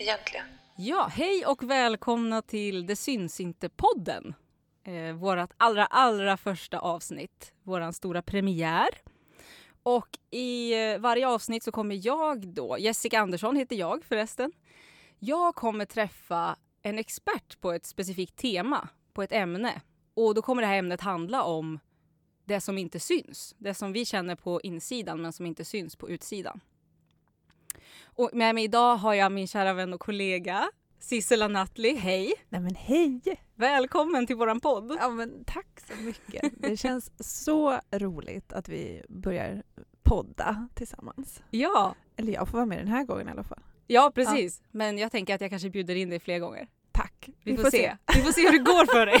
egentligen? Ja, hej och välkomna till Det syns inte-podden. Eh, vårt allra, allra första avsnitt, vår stora premiär. Och i eh, varje avsnitt så kommer jag då, Jessica Andersson heter jag förresten. Jag kommer träffa en expert på ett specifikt tema, på ett ämne. Och då kommer det här ämnet handla om det som inte syns. Det som vi känner på insidan men som inte syns på utsidan. Och med mig idag har jag min kära vän och kollega Sissela Nattli. Hej! Nej men hej! Välkommen till våran podd. Ja men tack så mycket. Det känns så roligt att vi börjar podda tillsammans. Ja, Eller jag får vara med den här gången i alla fall. ja precis. Men jag tänker att jag kanske bjuder in dig fler gånger. Tack. Vi, får, se. Vi får se hur det går för dig.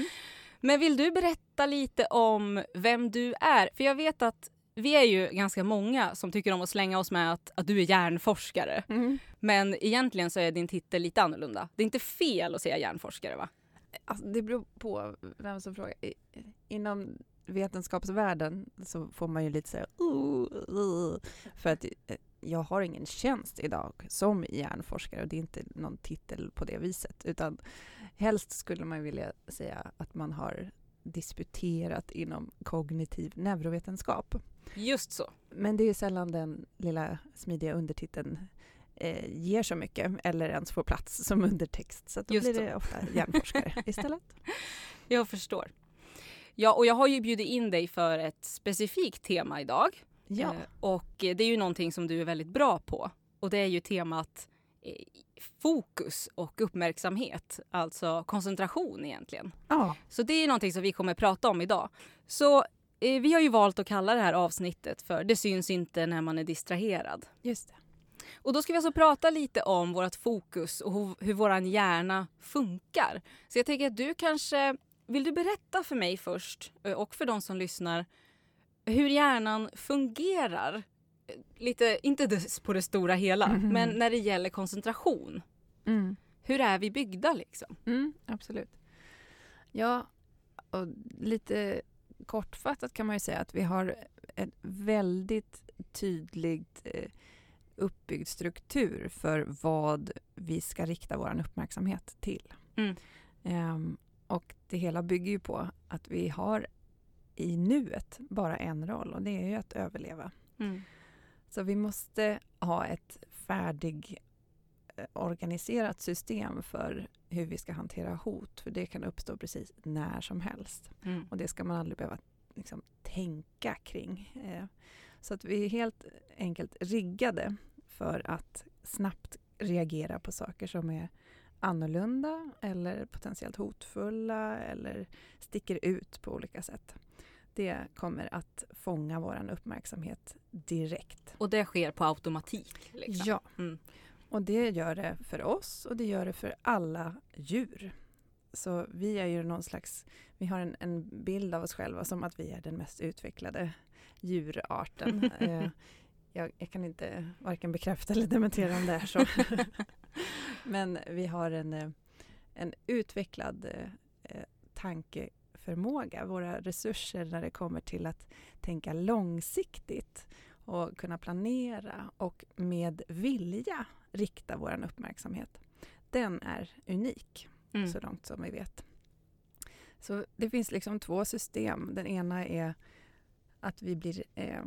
Men vill du berätta lite om vem du är? För jag vet att vi är ju ganska många som tycker om att slänga oss med att, att du är hjärnforskare. Mm. Men egentligen så är din titel lite annorlunda. Det är inte fel att säga hjärnforskare va? Alltså, det beror på vem som frågar. Inom vetenskapsvärlden så får man ju lite säga för att eh, jag har ingen tjänst idag som hjärnforskare och det är inte någon titel på det viset utan helst skulle man vilja säga att man har disputerat inom kognitiv neurovetenskap. Just så. Men det är sällan den lilla smidiga undertiteln eh, ger så mycket eller ens får plats som undertext. Så då Just blir så. det ofta hjärnforskare istället. Jag förstår. Ja, och jag har ju bjudit in dig för ett specifikt tema idag. Ja, Eh, Och det är ju någonting som du är väldigt bra på. Och det är ju temat eh, fokus och uppmärksamhet, alltså koncentration egentligen. ja. Så det är någonting som vi kommer prata om idag. Så vi har ju valt att kalla det här avsnittet för Det syns inte när man är distraherad. just det. Och då ska vi alltså prata lite om vårt fokus och hur, hur vår hjärna funkar. Så jag tänker att du kanske, vill du berätta för mig först eh, och för de som lyssnar hur hjärnan fungerar? Eh, Lite, inte på det stora hela, Mhm. men när det gäller koncentration. Mm. Hur är vi byggda liksom? Mm, absolut. Ja, och lite kortfattat kan man ju säga att vi har en väldigt tydligt eh, uppbyggd struktur för vad vi ska rikta vår uppmärksamhet till. Mm. Ehm, och det hela bygger ju på att vi har i nuet bara en roll och det är ju att överleva. Så vi måste ha ett färdig eh, organiserat system för hur vi ska hantera hot, för det kan uppstå precis när som helst. Mm. Och det ska man aldrig behöva liksom, tänka kring. Eh, Så att vi är helt enkelt riggade för att snabbt reagera på saker som är annorlunda eller potentiellt hotfulla eller sticker ut på olika sätt. Det kommer att fånga vår uppmärksamhet direkt. Och det sker på automatik? Liksom. Ja, Mm. Och det gör det för oss och det gör det för alla djur. Så vi är ju någon slags, vi har en, en bild av oss själva som att vi är den mest utvecklade djurarten. eh, jag, jag kan inte varken bekräfta eller dementera om det är så. Men vi har en, eh, en utvecklad eh, eh, tankeförmåga, våra resurser när det kommer till att tänka långsiktigt och kunna planera och med vilja rikta vår uppmärksamhet. Den är unik Mm. så långt som vi vet. Så det finns liksom två system. Den ena är att vi, blir, eh,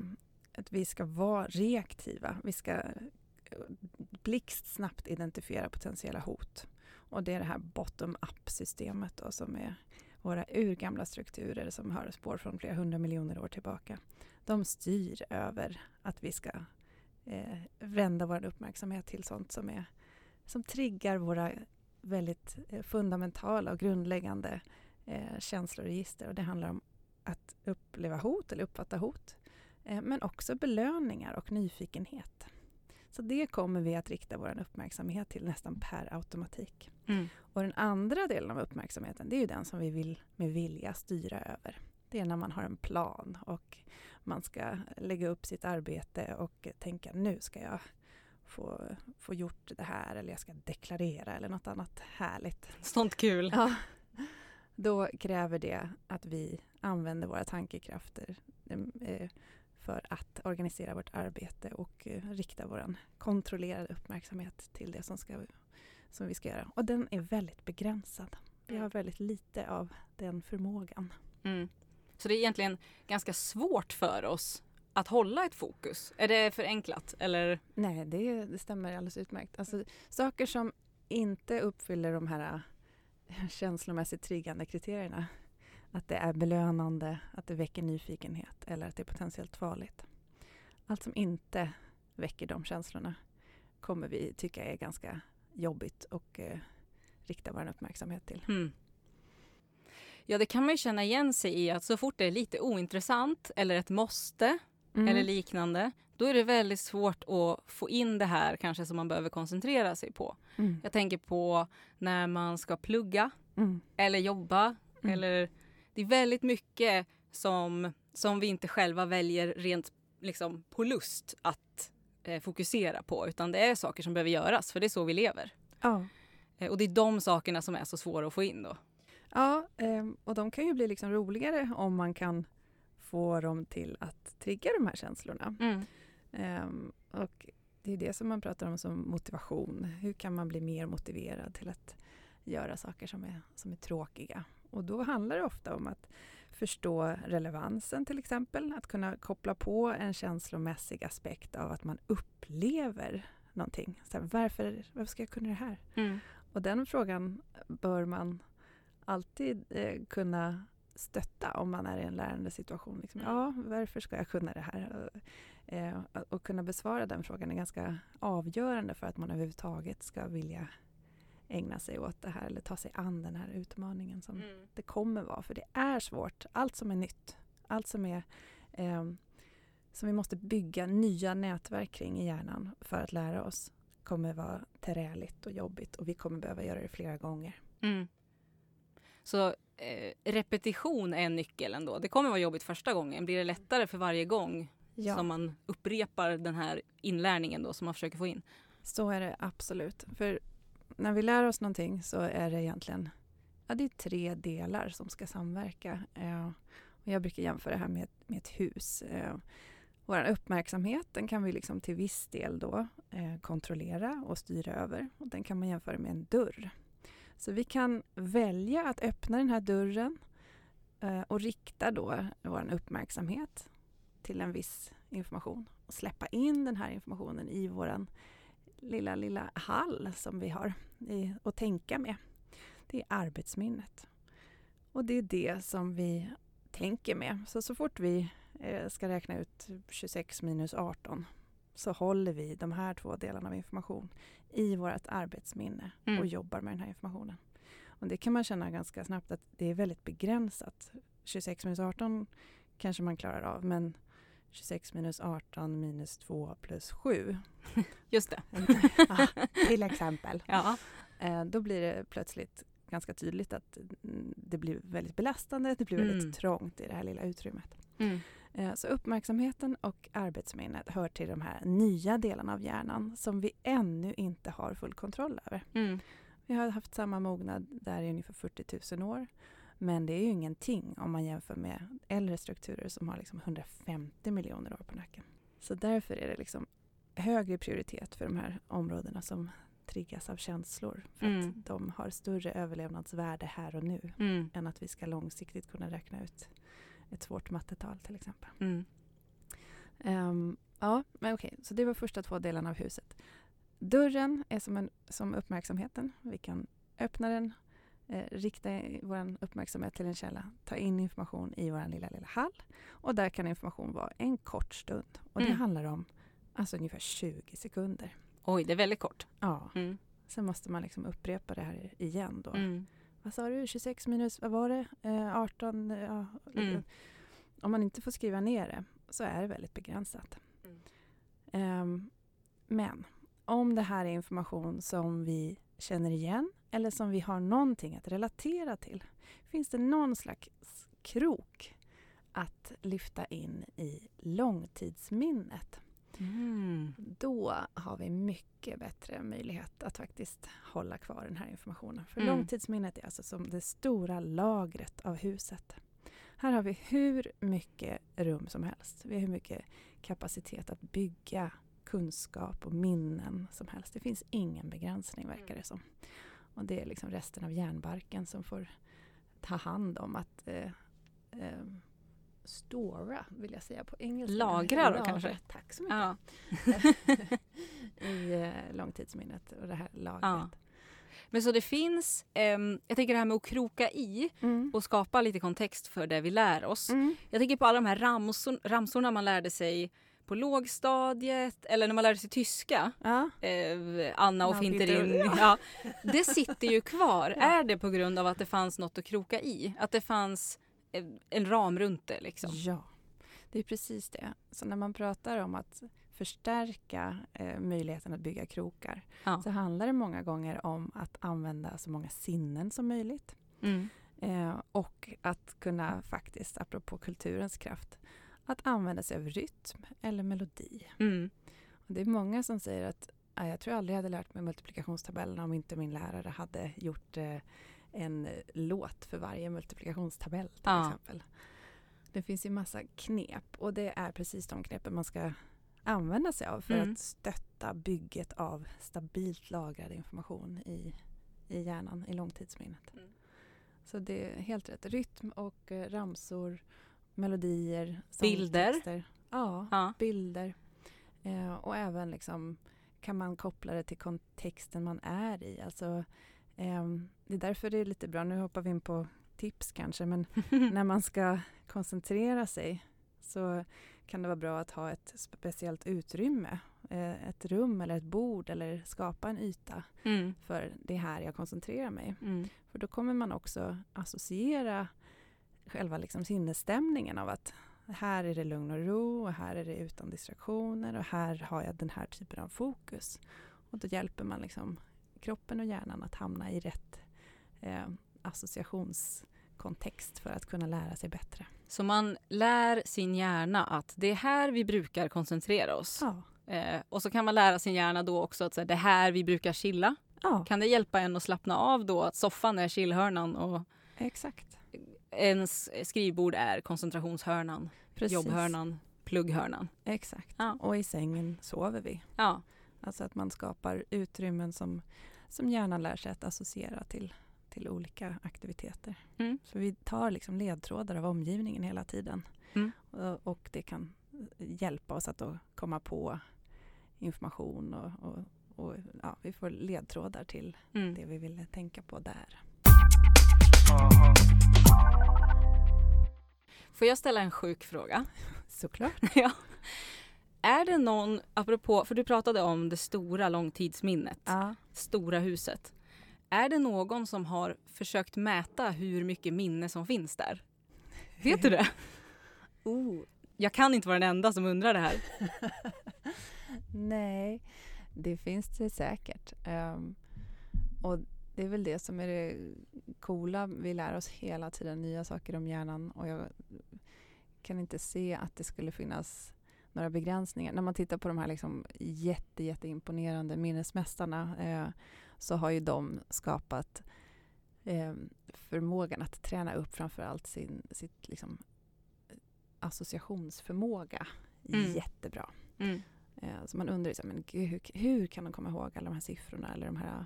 att vi ska vara reaktiva. Vi ska eh, blixtsnabbt identifiera potentiella hot. Och det är det här bottom-up-systemet då, som är våra urgamla strukturer som har spår från flera hundra miljoner år tillbaka. De styr över att vi ska eh, vända vår uppmärksamhet till sånt som, är, som triggar våra väldigt eh, fundamentala och grundläggande eh, känsloregister. Och det handlar om att uppleva hot eller uppfatta hot. Eh, men också belöningar och nyfikenhet. Så det kommer vi att rikta vår uppmärksamhet till nästan per automatik. Mm. Och den andra delen av uppmärksamheten, det är ju den som vi vill med vilja styra över. Det är när man har en plan och man ska lägga upp sitt arbete och tänka nu ska jag få, få gjort det här eller jag ska deklarera eller något annat härligt. Sånt kul. Ja. Då kräver det att vi använder våra tankekrafter eh, för att organisera vårt arbete och eh, rikta vår kontrollerade uppmärksamhet till det som, ska, som vi ska göra. Och den är väldigt begränsad. Vi har väldigt lite av den förmågan. Mm. Så det är egentligen ganska svårt för oss att hålla ett fokus? Är det förenklat? Eller? Nej, det, det stämmer alldeles utmärkt. Alltså, saker som inte uppfyller de här äh, känslomässigt triggande kriterierna att det är belönande, att det väcker nyfikenhet eller att det är potentiellt farligt. Allt som inte väcker de känslorna kommer vi tycka är ganska jobbigt och eh, rikta vår uppmärksamhet till. Mm. Ja, det kan man ju känna igen sig i att så fort det är lite ointressant eller ett måste mm. eller liknande, då är det väldigt svårt att få in det här kanske som man behöver koncentrera sig på. Mm. Jag tänker på när man ska plugga mm. eller jobba mm. eller det är väldigt mycket som, som vi inte själva väljer rent liksom, på lust att eh, fokusera på utan det är saker som behöver göras för det är så vi lever. Eh, och det är de sakerna som är så svåra att få in då. Ja, eh, och de kan ju bli liksom roligare om man kan få dem till att trigga de här känslorna. Mm. Um, och det är det som man pratar om som motivation. Hur kan man bli mer motiverad till att göra saker som är, som är tråkiga? Och då handlar det ofta om att förstå relevansen till exempel. Att kunna koppla på en känslomässig aspekt av att man upplever någonting. Så här, varför, varför ska jag kunna det här? Mm. Och den frågan bör man alltid eh, kunna stötta om man är i en lärande situation. Liksom, mm. Ja, varför ska jag kunna det här? Och, eh, och kunna besvara den frågan är ganska avgörande för att man överhuvudtaget ska vilja ägna sig åt det här eller ta sig an den här utmaningen som mm. det kommer vara. För det är svårt. Allt som är nytt, allt som är eh, som vi måste bygga nya nätverk kring i hjärnan för att lära oss kommer vara träligt och jobbigt och vi kommer behöva göra det flera gånger. Mm. Så eh, repetition är en nyckel ändå. Det kommer vara jobbigt första gången. Blir det lättare för varje gång ja. som man upprepar den här inlärningen då som man försöker få in? Så är det absolut. För när vi lär oss någonting så är det egentligen ja, det är tre delar som ska samverka. Eh, och jag brukar jämföra det här med, med ett hus. Eh, vår uppmärksamhet den kan vi liksom till viss del då eh, kontrollera och styra över. Och den kan man jämföra med en dörr. Så vi kan välja att öppna den här dörren eh, och rikta då vår uppmärksamhet till en viss information och släppa in den här informationen i vår lilla, lilla hall som vi har i, att tänka med. Det är arbetsminnet. Och det är det som vi tänker med. Så så fort vi eh, ska räkna ut 26 minus 18 så håller vi de här två delarna av information i vårt arbetsminne mm. och jobbar med den här informationen. Och det kan man känna ganska snabbt att det är väldigt begränsat. 26 minus 18 kanske man klarar av men 26 minus 18 minus 2 plus 7. Just det. ja, till exempel. Ja. Eh, då blir det plötsligt ganska tydligt att det blir väldigt belastande, det blir väldigt mm. trångt i det här lilla utrymmet. Mm. Eh, så uppmärksamheten och arbetsminnet hör till de här nya delarna av hjärnan som vi ännu inte har full kontroll över. Mm. Vi har haft samma mognad där i ungefär 40 000 år. Men det är ju ingenting om man jämför med äldre strukturer som har liksom 150 miljoner år på nacken. Så därför är det liksom högre prioritet för de här områdena som triggas av känslor. För mm. att de har större överlevnadsvärde här och nu mm. än att vi ska långsiktigt kunna räkna ut ett svårt mattetal till exempel. Mm. Um, ja, men okej, okay. så det var första två delarna av huset. Dörren är som, en, som uppmärksamheten. Vi kan öppna den, eh, rikta vår uppmärksamhet till en källa, ta in information i vår lilla, lilla hall. Och där kan information vara en kort stund. Och det mm. handlar om alltså ungefär 20 sekunder. Oj, det är väldigt kort. Ja. Mm. Sen måste man liksom upprepa det här igen då. Mm vad sa du, 26 minus, vad var det, eh, 18, ja, mm. Om man inte får skriva ner det så är det väldigt begränsat. Mm. Um, men om det här är information som vi känner igen eller som vi har någonting att relatera till. Finns det någon slags krok att lyfta in i långtidsminnet? Mm. Då har vi mycket bättre möjlighet att faktiskt hålla kvar den här informationen. För mm. långtidsminnet är alltså som det stora lagret av huset. Här har vi hur mycket rum som helst. Vi har hur mycket kapacitet att bygga kunskap och minnen som helst. Det finns ingen begränsning verkar det som. Och det är liksom resten av hjärnbarken som får ta hand om att eh, eh, stora, vill jag säga på engelska. Lagra då kanske? Tack så mycket. Ja. I eh, långtidsminnet och det här lagret. Ja. Men så det finns, ehm, jag tänker det här med att kroka i Mm. och skapa lite kontext för det vi lär oss. Mm. Jag tänker på alla de här ramsor, ramsorna man lärde sig på lågstadiet eller när man lärde sig tyska. Ja. Eh, Anna och Finterin. Peter. Ja, det sitter ju kvar. Ja. Är det på grund av att det fanns något att kroka i? Att det fanns eh, en ram runt det liksom? Ja, det är precis det. Så när man pratar om att förstärka eh, möjligheten att bygga krokar Ja. så handlar det många gånger om att använda så många sinnen som möjligt. Mm. Eh, och att kunna faktiskt, apropå kulturens kraft, att använda sig av rytm eller melodi. Mm. Det är många som säger att "Nej, jag tror aldrig jag hade lärt mig multiplikationstabellerna om inte min lärare hade gjort eh, en eh, låt för varje multiplikationstabell till Ja. exempel. Det finns ju massa knep och det är precis de knepen man ska använda sig av för Mm. att stötta bygget av stabilt lagrad information i, i hjärnan, i långtidsminnet. Mm. Så det är helt rätt. Rytm och eh, ramsor, melodier, Bilder. Ja, Ja. bilder. Eh, och även liksom kan man koppla det till kontexten man är i. Alltså, det är därför det är lite bra, nu hoppar vi in på tips kanske, men när man ska koncentrera sig så kan det vara bra att ha ett speciellt utrymme. Eh, ett rum eller ett bord eller skapa en yta Mm. för det är här jag koncentrerar mig. Mm. För då kommer man också associera själva liksom sinnesstämningen av att här är det lugn och ro och här är det utan distraktioner och här har jag den här typen av fokus. Och då hjälper man liksom kroppen och hjärnan att hamna i rätt eh, associationskontext för att kunna lära sig bättre. Så man lär sin hjärna att det är här vi brukar koncentrera oss. Ja, Eh, och så kan man lära sin hjärna då också att så här, det är här vi brukar chilla. ja Kan det hjälpa en att slappna av då att soffan är chillhörnan och exakt. ens skrivbord är koncentrationshörnan, Precis. jobbhörnan, plugghörnan. Exakt. Ja. Och i sängen sover vi. Ja. Alltså att man skapar utrymmen som, som hjärnan lär sig att associera till, till olika aktiviteter. Mm. Så vi tar liksom ledtrådar av omgivningen hela tiden. Mm. Och, och det kan hjälpa oss att komma på information och, och, och ja, vi får ledtrådar till Mm. det vi ville tänka på där. Får jag ställa en sjuk fråga? Såklart. ja. Är det någon, apropå, för du pratade om det stora långtidsminnet, Ja. stora huset. Är det någon som har försökt mäta hur mycket minne som finns där? Vet du det? Oh. Jag kan inte vara den enda som undrar det här. Nej, det finns det säkert. Ehm, och det är väl det som är det coola. Vi lär oss hela tiden nya saker om hjärnan och jag kan inte se att det skulle finnas några begränsningar. När man tittar på de här liksom jätte, jätteimponerande minnesmästarna eh, så har ju de skapat eh, förmågan att träna upp framför allt sin sitt liksom, associationsförmåga Mm. jättebra. Mm. Eh, Så man undrar här, men gud, hur, hur kan de komma ihåg alla de här siffrorna eller de här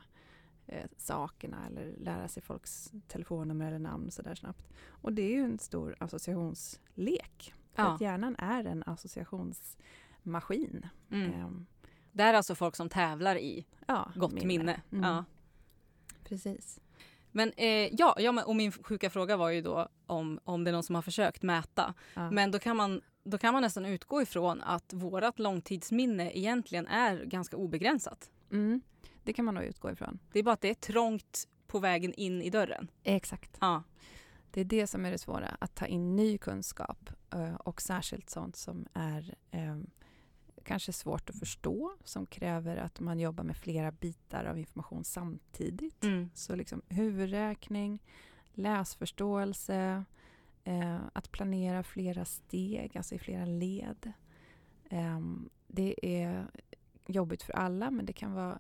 eh, sakerna eller lära sig folks telefonnummer eller namn så där snabbt. Och det är ju en stor associationslek. För Ja. att hjärnan är en associationsmaskin. Mm. Ehm, Det är alltså folk som tävlar i ja, gott minne. Mm. Ja. Precis. Men eh, ja, ja, men, och min sjuka fråga var ju då om, om det är någon som har försökt mäta. Ja. Men då kan, man, då kan man nästan utgå ifrån att vårt långtidsminne egentligen är ganska obegränsat. Mm. Det kan man nog utgå ifrån. Det är bara att det är trångt på vägen in i dörren. Exakt. Ja. Det är det som är det svåra, att ta in ny kunskap eh, och särskilt sånt som är eh, kanske svårt att förstå, som kräver att man jobbar med flera bitar av information samtidigt. Mm. Så liksom huvudräkning, läsförståelse, eh, att planera flera steg, alltså i flera led. Eh, det är jobbigt för alla, men det kan vara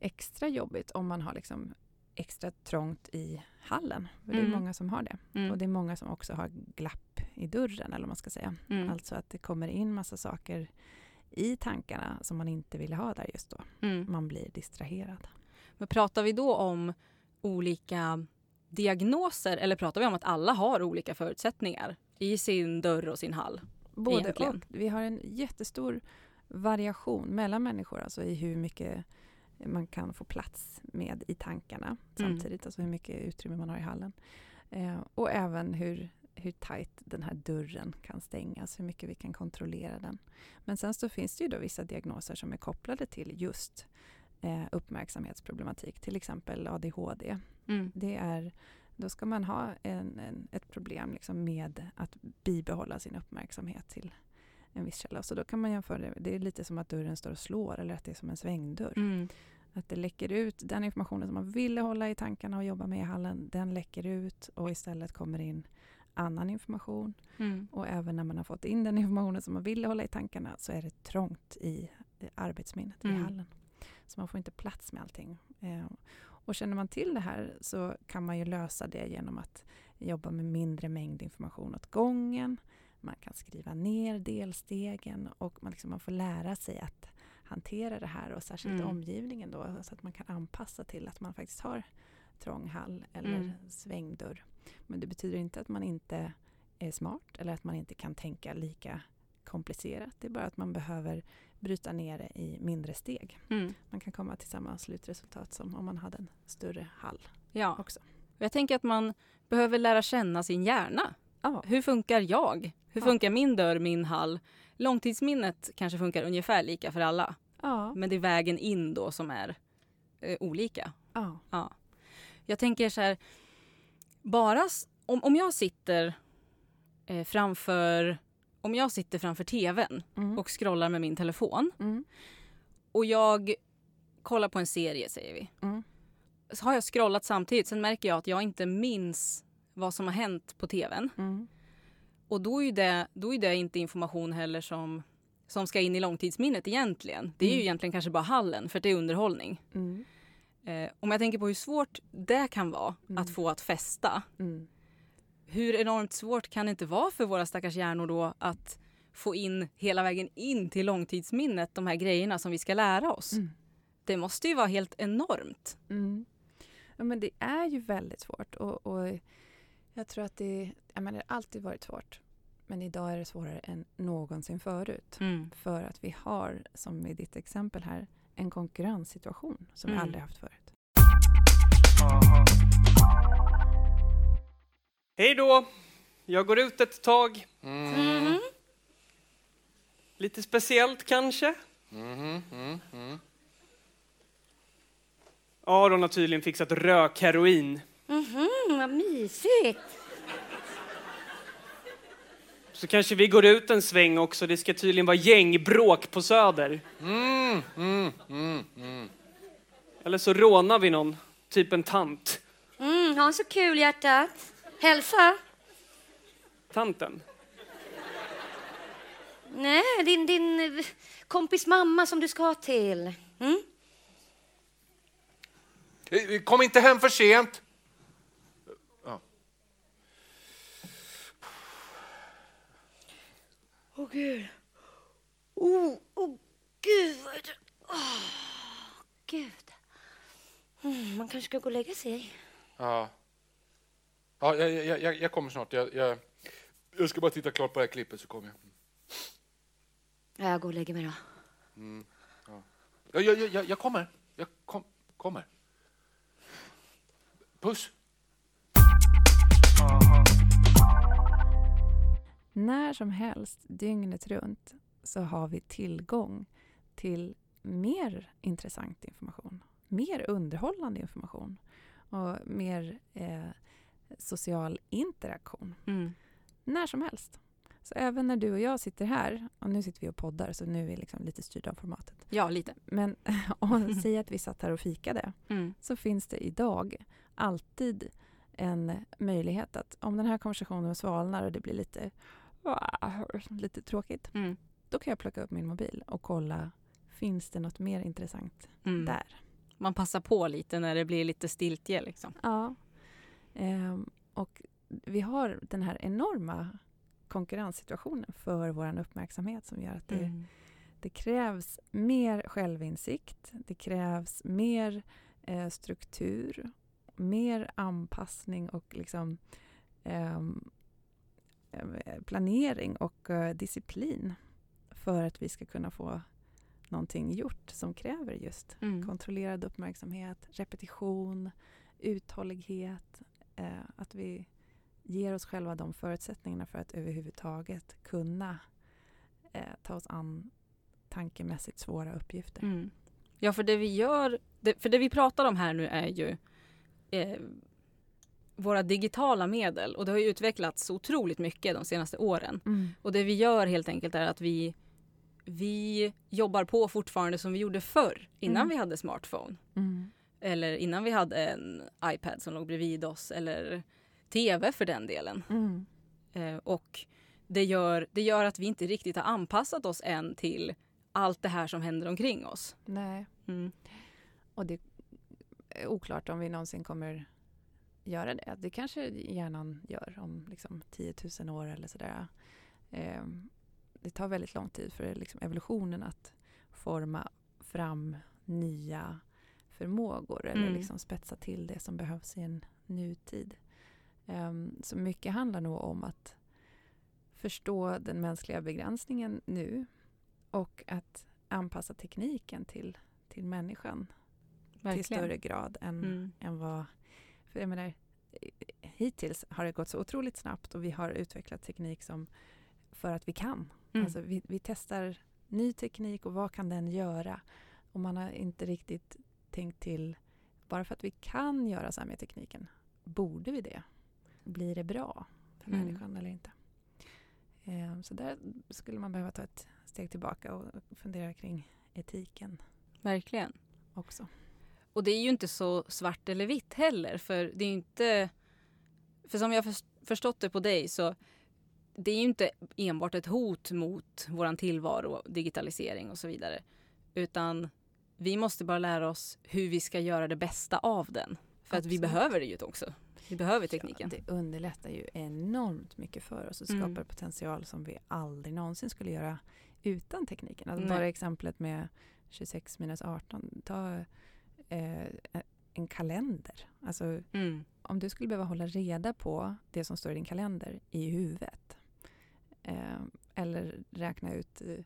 extra jobbigt om man har liksom extra trångt i hallen. För Det är Mm. många som har det. Mm. Och det är många som också har glapp i dörren, eller vad man ska säga. Mm. Alltså att det kommer in massa saker i tankarna som man inte vill ha där just då. Mm. Man blir distraherad. Men pratar vi då om olika diagnoser eller pratar vi om att alla har olika förutsättningar i sin dörr och sin hall? Både Egentligen. och. Vi har en jättestor variation mellan människor, alltså i hur mycket man kan få plats med i tankarna Mm. samtidigt, alltså hur mycket utrymme man har i hallen. Eh, och även hur, hur tajt den här dörren kan stängas, hur mycket vi kan kontrollera den. Men sen så finns det ju då vissa diagnoser som är kopplade till just eh, uppmärksamhetsproblematik, till exempel ADHD. Mm. Det är, då ska man ha en, en, ett problem liksom med att bibehålla sin uppmärksamhet till en viss källa. Så då kan man jämföra det, det är lite som att dörren står och slår eller att det är som en svängdörr. Mm. Att det läcker ut, den informationen som man ville hålla i tankarna och jobba med i hallen, den läcker ut och istället kommer in annan information. Mm. Och även när man har fått in den informationen som man ville hålla i tankarna så är det trångt i eh, arbetsminnet Mm. i hallen. Så man får inte plats med allting. Eh, och känner man till det här så kan man ju lösa det genom att jobba med mindre mängd information åt gången. Man kan skriva ner delstegen och man, liksom, man får lära sig att hantera det här och särskilt Mm. omgivningen då så att man kan anpassa till att man faktiskt har trång hall eller Mm. svängdörr. Men det betyder inte att man inte är smart eller att man inte kan tänka lika komplicerat. Det är bara att man behöver bryta ner det i mindre steg. Mm. Man kan komma till samma slutresultat som om man hade en större hall Ja. också. Jag tänker att man behöver lära känna sin hjärna. Ja, Hur funkar jag? Hur Ja. funkar min dörr, min hall? Långtidsminnet kanske funkar ungefär lika för alla. ja, Men det är vägen in då som är eh, olika. ja. Jag tänker så här, bara om, om jag sitter eh, framför om jag sitter framför tvn Mm. och scrollar med min telefon Mm. och jag kollar på en serie säger vi. Mm. Så har jag scrollat samtidigt, sen märker jag att jag inte minns vad som har hänt på tvn. Mm. Och då är ju det, då är det inte information heller som, som ska in i långtidsminnet egentligen. Det är ju Mm. egentligen kanske bara hallen för det är underhållning. Mm. Eh, om jag tänker på hur svårt det kan vara Mm. att få att fästa. Mm. Hur enormt svårt kan det inte vara för våra stackars hjärnor då att få in hela vägen in till långtidsminnet de här grejerna som vi ska lära oss. Mm. Det måste ju vara helt enormt. Ja, men det är ju väldigt svårt och, och jag tror att det, jag menar, det har alltid varit svårt. Men idag är det svårare än någonsin förut. För att vi har, som i ditt exempel här, en konkurrenssituation som vi Mm. aldrig haft förut. Hej då! Jag går ut ett tag. Mm. Lite speciellt kanske? Mm, mm. Aron har tydligen fixat rökheroin. Mhm, vad mysigt. Så kanske vi går ut en sväng också. Det ska tydligen vara gängbråk på Söder. Mm, mm, mm, mm. Eller så rånar vi någon, typ en tant. Mm, ha så kul hjärtat. Hälsa. Tanten? Nej, din, din eh, kompis mamma som du ska till. Mm? Eh, Kom inte hem för sent. Åh gud. Åh oh, gud. Åh, gud. Mm, man kanske ska gå och lägga sig. Ja, ja jag, jag, jag, jag kommer snart. Jag, jag, jag ska bara titta klart på det här klippet så kommer jag. Ja, jag går och lägger mig då. Ja, jag, jag, jag, jag kommer. Jag kom, kommer. Puss. När som helst, dygnet runt, så har vi tillgång till mer intressant information, mer underhållande information och mer eh, social interaktion. Mm. När som helst. Så även när du och jag sitter här, och nu sitter vi och poddar så nu är vi liksom lite styrda av formatet. Ja, lite. Men säg att vi satt här och fikade Mm. så finns det idag alltid en möjlighet att om den här konversationen svalnar och det blir lite, lite tråkigt, Mm. då kan jag plocka upp min mobil och kolla, finns det något mer intressant Mm. där? Man passar på lite när det blir lite stiltje liksom. Ja. Ehm, och vi har den här enorma konkurrenssituationen för vår uppmärksamhet som gör att det, Mm. det krävs mer självinsikt, det krävs mer eh, struktur, mer anpassning och liksom eh, planering och eh, disciplin för att vi ska kunna få någonting gjort som kräver just Mm. kontrollerad uppmärksamhet, repetition, uthållighet. Eh, att vi ger oss själva de förutsättningarna för att överhuvudtaget kunna eh, ta oss an tankemässigt svåra uppgifter. Mm. Ja, för det vi gör, det, för det vi pratar om här nu är ju eh, våra digitala medel och det har ju utvecklats så otroligt mycket de senaste åren. Mm. Och det vi gör helt enkelt är att vi, vi jobbar på fortfarande som vi gjorde förr innan Mm. vi hade smartphone. Mm. Eller innan vi hade en iPad som låg bredvid oss eller TV för den delen. Mm. Eh, och det gör, det gör att vi inte riktigt har anpassat oss än till allt det här som händer omkring oss. Nej, Mm. och det är oklart om vi någonsin kommer göra det. Det kanske hjärnan gör om liksom 10 000 år eller sådär. Eh, det tar väldigt lång tid för liksom evolutionen att forma fram nya förmågor eller Mm. liksom spetsa till det som behövs i en nutid. Ehm, så mycket handlar nog om att förstå den mänskliga begränsningen nu och att anpassa tekniken till, till människan till Verkligen. större grad än, Mm. än vad... För jag menar, hittills har det gått så otroligt snabbt och vi har utvecklat teknik som för att vi kan. Mm. Alltså vi, vi testar ny teknik och vad kan den göra? Och man har inte riktigt tänkt till, bara för att vi kan göra så här med tekniken, borde vi det? Blir det bra för Mm. människan eller inte? Eh, så där skulle man behöva ta ett steg tillbaka och fundera kring etiken Verkligen. också. Och det är ju inte så svart eller vitt heller. För det är ju inte... För som jag har förs- förstått det på dig så det är ju inte enbart ett hot mot våran tillvaro, digitalisering och så vidare. Utan vi måste bara lära oss hur vi ska göra det bästa av den. För att vi behöver det ju också. Vi behöver tekniken. Ja, det underlättar ju enormt mycket för oss och Mm. skapar potential som vi aldrig någonsin skulle göra utan tekniken. Alltså bara exemplet med 26 minus 18. Ta eh, en kalender. Alltså, Mm. om du skulle behöva hålla reda på det som står i din kalender i huvudet. Eh, eller räkna ut eh,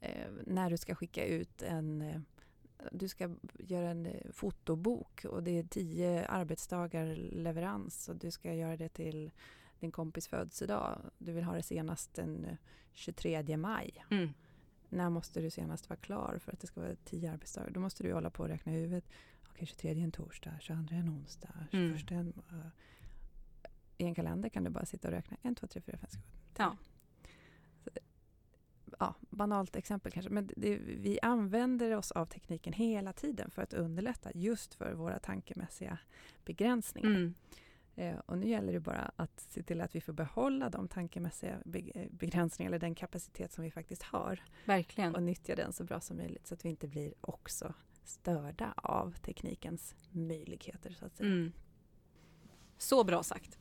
eh, när du ska skicka ut en... Eh, du ska göra en eh, fotobok och det är tio arbetsdagar leverans och du ska göra det till din kompis födelsedag. Du vill ha det senast den eh, 23 maj. Mm. När måste du senast vara klar för att det ska vara tio arbetsdagar? Då måste du hålla på och räkna i huvudet. Okej, 23 är en torsdag, 22 är en onsdag, 21 Mm. en... eh, I en kalender kan du bara sitta och räkna 1, 2, 3, 4, 5, 6, 7, 10. Ja. Så Ja, banalt exempel kanske, men det, vi använder oss av tekniken hela tiden för att underlätta just för våra tankemässiga begränsningar. Mm. Eh, och nu gäller det bara att se till att vi får behålla de tankemässiga eh, begränsningar eller den kapacitet som vi faktiskt har Verkligen. och nyttja den så bra som möjligt så att vi inte blir också störda av teknikens möjligheter så att säga. Mm. Så bra sagt.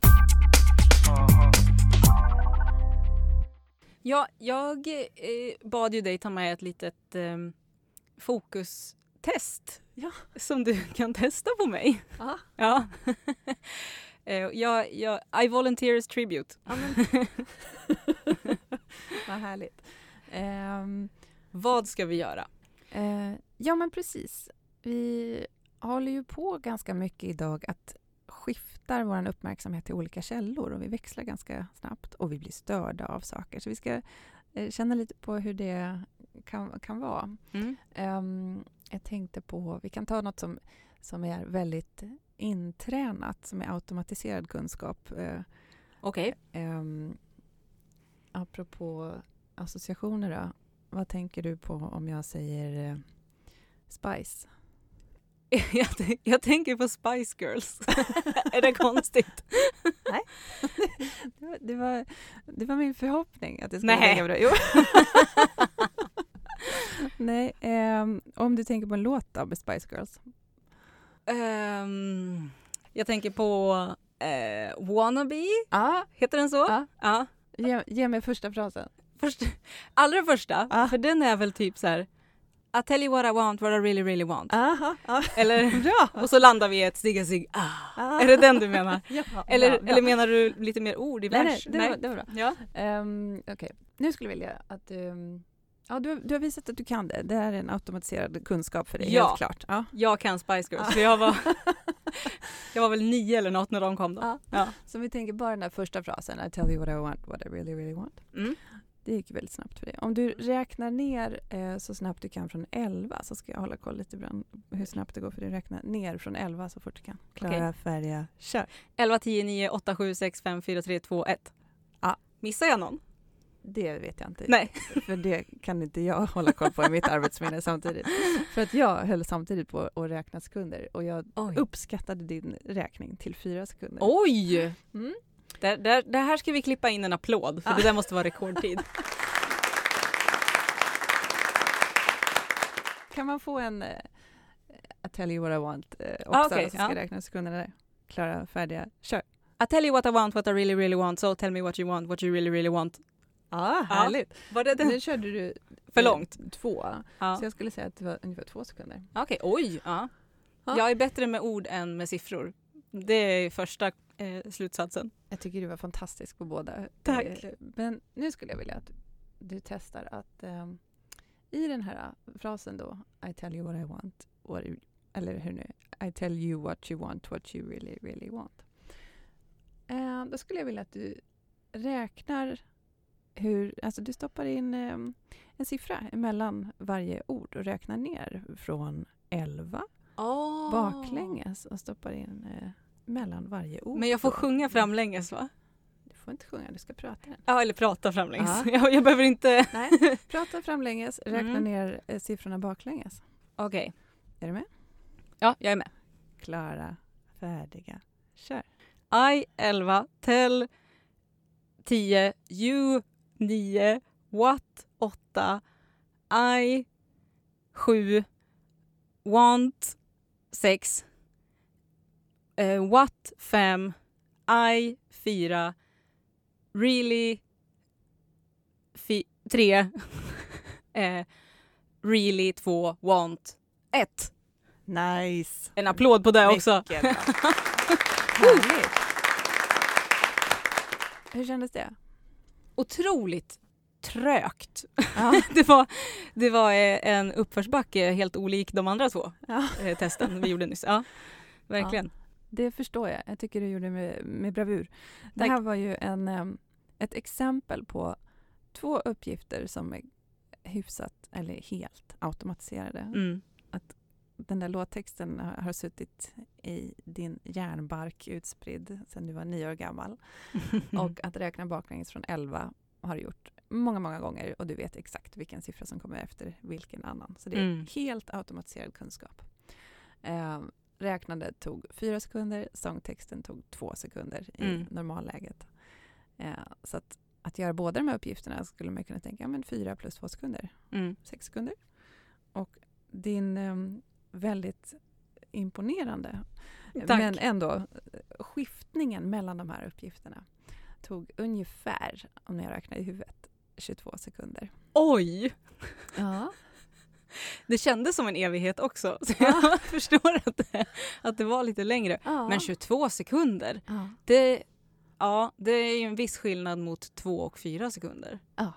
Ja, jag eh, bad ju dig ta med ett litet eh, fokustest Ja. som du kan testa på mig. Ja. Ja. Eh, jag, jag, I volunteers tribute. Ja. Vad härligt. Ehm, Vad ska vi göra? eh, ja, men precis. Vi håller ju på ganska mycket idag att skiftar vår uppmärksamhet till olika källor och vi växlar ganska snabbt och vi blir störda av saker. Så vi ska eh, känna lite på hur det kan, kan vara. Mm. Ehm, jag tänkte på, vi kan ta något som, som är väldigt intränat, som är automatiserad kunskap. Uh, Okej. um, apropå associationer då, vad tänker du på om jag säger eh, Spice? jag, jag tänker på Spice Girls. är det konstigt? Det var, det var, det var min förhoppning att det skulle Nej. ringa bra. Jo. Nej, ehm, om du tänker på en låt med Spice Girls. Ehm, jag tänker på eh, Wannabe, Ja, heter den så? Ja. ja. ge, ge mig första frasen. Först, allra första, för den är väl typ så här. I tell you what I want, what I really really want. Aha, ja. Eller, Bra! och så landar vi i ett Sigga Sig. Ah. Ah. Är det den du menar? Ja, Eller, bra, bra. eller menar du lite mer ord i Nej, nej, vers? det, Var, det var bra. Ja. Um, Okej, nu skulle jag vilja att du... ehm, Ja, du, du har visat att du kan det. Det här är en automatiserad kunskap för dig, Ja. helt klart. Ja. Jag kan Spice Girls, för jag var, jag var väl nio eller något när de kom då. Ja. Ja. Så vi tänker bara den där första frasen, I tell you what I want, what I really, really want. Mm. Det gick väldigt snabbt för dig. Om du räknar ner eh, så snabbt du kan från 11 så ska jag hålla koll lite grann hur snabbt det går för dig. Räkna ner från 11 så fort du kan. Klara, färdiga, kör. 11, 10, 9, 8, 7, 6, 5, 4, 3, 2, 1. Ja. Missar jag någon? Det vet jag inte. Nej. För det kan inte jag hålla koll på i mitt arbetsminne samtidigt. För att jag höll samtidigt på att räkna sekunder och jag Oj. uppskattade din räkning till fyra sekunder. Oj! Mm. Där, där, där här ska vi klippa in en applåd, för Ja. det där måste vara rekordtid. Kan man få en eh, I tell you what I want eh, också? Ah, okej, så ska ja. räkna sekunderna där. Klara, färdiga, kör. I tell you what I want, what I really really want, so tell me what you want, what you really really want. Ja, härligt. Var det Nu körde du För eh, långt? Två. Så jag skulle säga att det var ungefär två sekunder. Okej, oj. Ja. Ja. Jag är bättre med ord än med siffror. Det är första eh, slutsatsen. Jag tycker du var fantastisk på båda. Tack. Eh, Men nu skulle jag vilja att du testar att ehm, i den här frasen då, I tell you what I want, what you, eller hur nu, I tell you what you want, what you really, really want. Eh, då skulle jag vilja att du räknar hur, alltså du stoppar in ehm, en siffra emellan varje ord och räknar ner från 11 Oh. baklänges och stoppar in eh, mellan varje ord. Men jag får sjunga framlänges va? Du får inte sjunga, du ska prata den. Ja, eller prata framlänges. Ja. Jag, jag behöver inte... Nej, prata framlänges, räkna Mm. ner eh, siffrorna baklänges. Okej. Är du med? Ja, jag är med. Klara, färdiga, kör. I 11, tell 10, you 9, what 8, I 7, want 6, eh, what 5, I 4, really 3, eh, really 2, want 1. Nice! En applåd på det också. Mycket bra. Härligt! Hur kändes det? Otroligt trögt. Ja. det var, det var eh, en uppförsbacke helt olik de andra två Ja. eh, testen vi gjorde nyss. Ja, verkligen. Det förstår jag. Jag tycker du gjorde det med, med bravur. Det Tack. här var ju en, em, ett exempel på två uppgifter som är hyfsat eller helt automatiserade. Mm. Den där låttexten har, suttit i din hjärnbark utspridd sedan du var nio år gammal. Och att räkna baklänges från 11 har du gjort många, många gånger och du vet exakt vilken siffra som kommer efter vilken annan. Så det är Mm. helt automatiserad kunskap. Eh, räknandet tog fyra sekunder, sångtexten tog två sekunder i Mm. normalläget. Eh, så att, att göra båda de här uppgifterna skulle man kunna tänka, ja, men fyra plus två sekunder, Mm. sex sekunder. Och din eh, väldigt imponerande, Tack. men ändå skiftningen mellan de här uppgifterna tog ungefär, om jag räknar i huvudet, 22 sekunder. Oj! Ja. Det kändes som en evighet också. Så jag förstår att det, att det var lite längre. Men 22 sekunder, ja. det, ja, det är ju en viss skillnad mot 2 och 4 sekunder. Ja.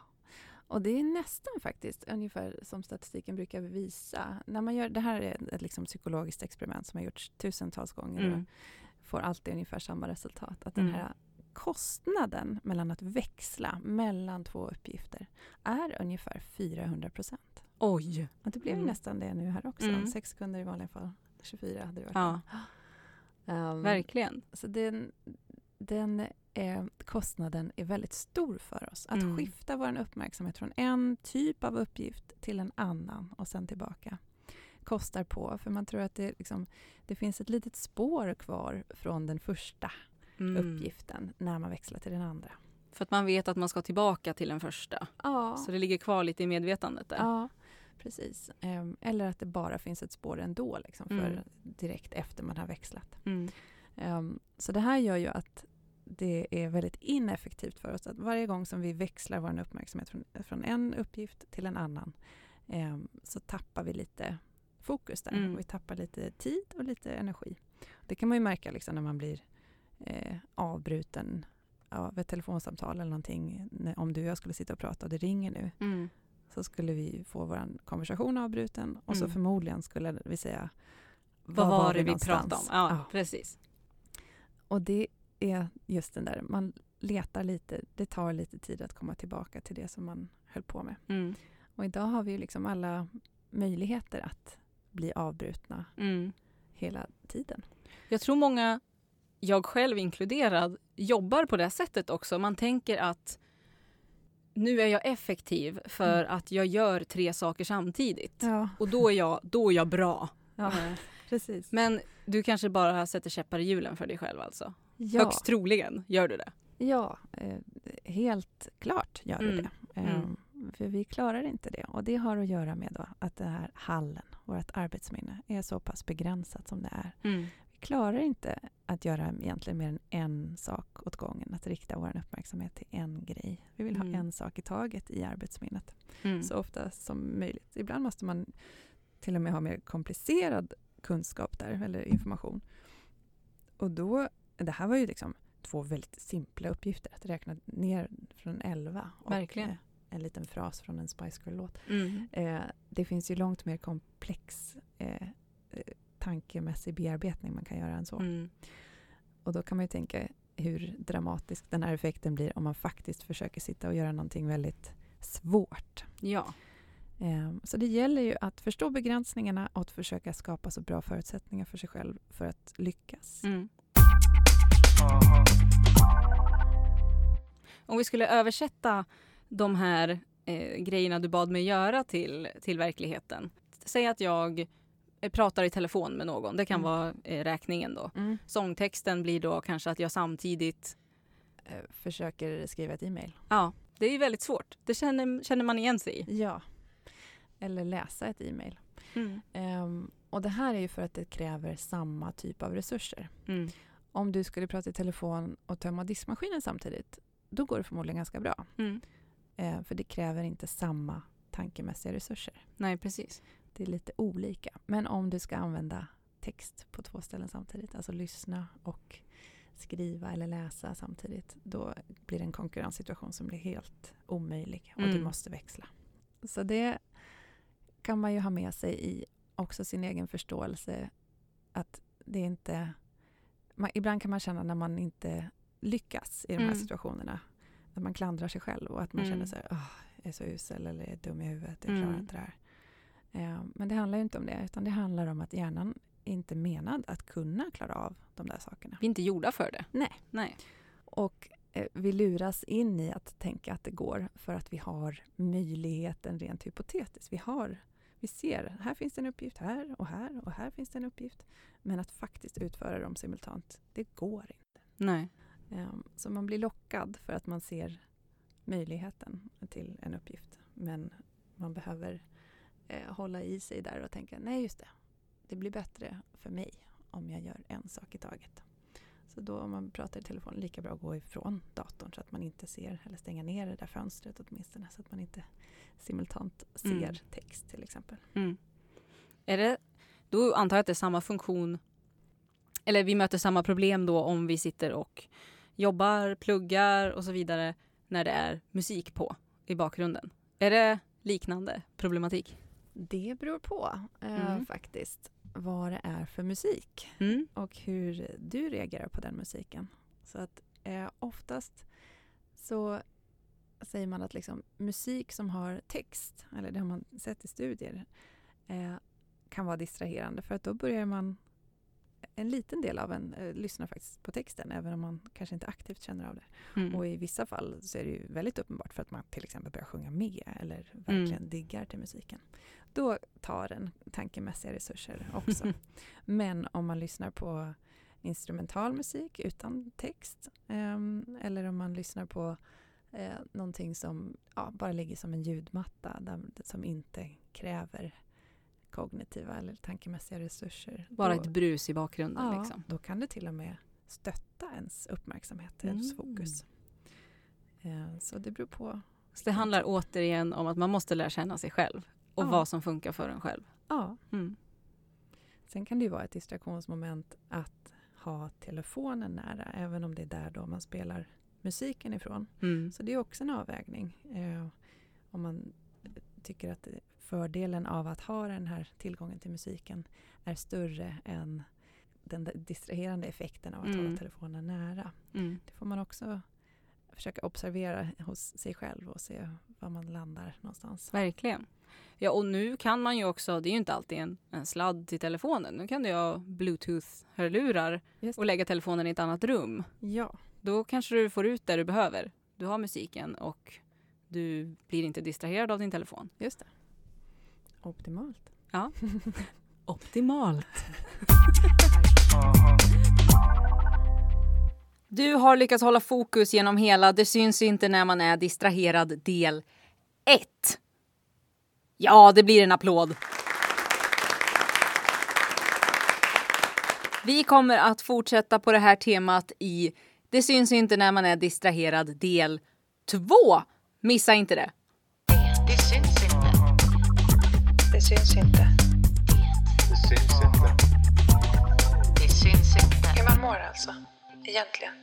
Och det är nästan faktiskt ungefär som statistiken brukar visa. När man gör, det här är ett liksom psykologiskt experiment som har gjorts tusentals gånger Mm. och får alltid ungefär samma resultat. Att Mm. den här kostnaden mellan att växla mellan två uppgifter är ungefär 400 procent. Oj! Och det blev Mm. nästan det nu här också. Mm. Sex sekunder i vanliga fall. 24 hade det varit. Ja, Ehm, verkligen. Så den, den eh, kostnaden är väldigt stor för oss. Att Mm. skifta vår uppmärksamhet från en typ av uppgift till en annan och sen tillbaka kostar på. För man tror att det, liksom, det finns ett litet spår kvar från den första Mm. uppgiften när man växlar till den andra. För att man vet att man ska tillbaka till den första. Ja, Så det ligger kvar lite i medvetandet där. ja precis. Ehm, eller att det bara finns ett spår ändå, liksom, för Mm. direkt efter man har växlat. Mm. Ehm, så det här gör ju att det är väldigt ineffektivt för oss att varje gång som vi växlar vår uppmärksamhet från, från en uppgift till en annan ehm, så tappar vi lite fokus där. Mm. Vi tappar lite tid och lite energi. Det kan man ju märka liksom när man blir eh, avbruten av ett telefonsamtal eller någonting. Om du och jag skulle sitta och prata och det ringer nu Mm. så skulle vi få vår konversation avbruten och så Mm. förmodligen skulle vi säga Vad var det vi någonstans? pratade om? Ja, Ja. precis. Och det är just den där, man letar lite, det tar lite tid att komma tillbaka till det som man höll på med. Mm. Och idag har vi ju liksom alla möjligheter att bli avbrutna Mm. hela tiden. Jag tror många, jag själv inkluderad, jobbar på det sättet också. Man tänker att nu är jag effektiv för Mm. att jag gör tre saker samtidigt. Ja, Och då är jag, då är jag bra. ja Eh, precis. Men du kanske bara sätter käppar i hjulen för dig själv alltså? Ja, Högst troligen gör du det. ja eh, helt klart gör Mm. det. Mm. Ehm, För vi klarar inte det. Och det har att göra med då att det här hallen, vårt arbetsminne, är så pass begränsat som det är. Mm. Vi klarar inte att göra egentligen mer än en sak åt gången, att rikta vår uppmärksamhet till en grej. Vi vill ha Mm. en sak i taget i arbetsminnet, Mm. så ofta som möjligt. Ibland måste man till och med ha mer komplicerad kunskap där, eller information. Och då, det här var ju liksom två väldigt simpla uppgifter, att räkna ner från 11 och Verkligen. eh, en liten fras från en Spice Girl-låt. Mm. Eh, det finns ju långt mer komplex eh, tankemässig bearbetning man kan göra än så. Mm. Och då kan man ju tänka hur dramatisk den här effekten blir om man faktiskt försöker sitta och göra någonting väldigt svårt. Ja. Eh, så det gäller ju att förstå begränsningarna och att försöka skapa så bra förutsättningar för sig själv för att lyckas. Mm. Om vi skulle översätta de här eh, grejerna du bad mig göra till, till verkligheten. Säg att jag eh, pratar i telefon med någon. Det kan Mm. vara eh, räkningen då. Mm. Sångtexten blir då kanske att jag samtidigt... Eh, försöker skriva ett e-mail. Ja, det är väldigt svårt. Det känner, känner man igen sig i. Ja. Eller läsa ett e-mail. Mm. Ehm, och det här är ju för att det kräver samma typ av resurser. Mm. Om du skulle prata i telefon och tömma diskmaskinen samtidigt, då går det förmodligen ganska bra. Mm. Eh, för det kräver inte samma tankemässiga resurser. Nej, precis. Det är lite olika. Men om du ska använda text på två ställen samtidigt, alltså lyssna och skriva eller läsa samtidigt, då blir det en konkurrenssituation som blir helt omöjlig och du Mm. måste växla. Så det kan man ju ha med sig i också sin egen förståelse att det är inte... Man, ibland kan man känna när man inte lyckas i de här Mm. situationerna, att man klandrar sig själv och att man Mm. känner sig "Åh, jag är så usel eller jag är dum i huvudet, jag klarar Mm. inte det här. Eh, men det handlar inte om det, utan det handlar om att hjärnan är inte menad att kunna klara av de där sakerna. Vi är inte gjorda för det. Nej. Nej. Och eh, vi luras in i att tänka att det går för att vi har möjligheten rent hypotetiskt. Vi, har, vi ser, här finns det en uppgift här och här och här finns det en uppgift. Men att faktiskt utföra dem simultant, det går inte. Nej. Ehm, Så man blir lockad för att man ser möjligheten till en uppgift. Men man behöver eh, hålla i sig där och tänka, nej just det, det blir bättre för mig om jag gör en sak i taget. Så då om man pratar i telefon, lika bra att gå ifrån datorn så att man inte ser, eller stänga ner det där fönstret åtminstone, så att man inte simultant ser Mm. text till exempel. Mm. Är det, då antar jag att det är samma funktion, eller vi möter samma problem då om vi sitter och jobbar, pluggar och så vidare när det är musik på i bakgrunden. Är det liknande problematik? Det beror på eh, Mm. faktiskt vad det är för musik. Mm. och hur du reagerar på den musiken. Så att eh, oftast så säger man att liksom, musik som har text, eller det har man sett i studier, eh, kan vara distraherande för att då börjar man en liten del av en eh, lyssnar faktiskt på texten även om man kanske inte aktivt känner av det. Mm. Och i vissa fall så är det ju väldigt uppenbart för att man till exempel börjar sjunga med eller verkligen diggar till musiken. Då tar den tankemässiga resurser också. Men om man lyssnar på instrumental musik utan text ehm, eller om man lyssnar på Eh, någonting som ja, bara ligger som en ljudmatta där, som inte kräver kognitiva eller tankemässiga resurser. Bara då, ett brus i bakgrunden. ja, Liksom. då kan det till och med stötta ens uppmärksamhet, ens Mm. fokus. Eh, så det beror på. Så det handlar återigen om att man måste lära känna sig själv och Ja. vad som funkar för en själv. Ja, Mm. Sen kan det ju vara ett distraktionsmoment att ha telefonen nära, även om det är där då man spelar musiken ifrån. Mm. Så det är också en avvägning. Eh, om man tycker att fördelen av att ha den här tillgången till musiken är större än den distraherande effekten av att Mm. hålla telefonen nära. Mm. Det får man också försöka observera hos sig själv och se var man landar någonstans. Verkligen. Ja, och nu kan man ju också, det är ju inte alltid en, en sladd till telefonen. Nu kan du ha bluetooth-hörlurar och lägga telefonen i ett annat rum. Ja, Då kanske du får ut det du behöver. Du har musiken och du blir inte distraherad av din telefon. just det. Optimalt. Optimalt. Du har lyckats hålla fokus genom hela Det syns inte när man är distraherad del 1. Ja, det blir en applåd. Vi kommer att fortsätta på det här temat i Det syns inte när man är distraherad del 2. Missa inte. Det Det syns inte. Det syns inte. Det syns inte. Hur man mår alltså. Egentligen.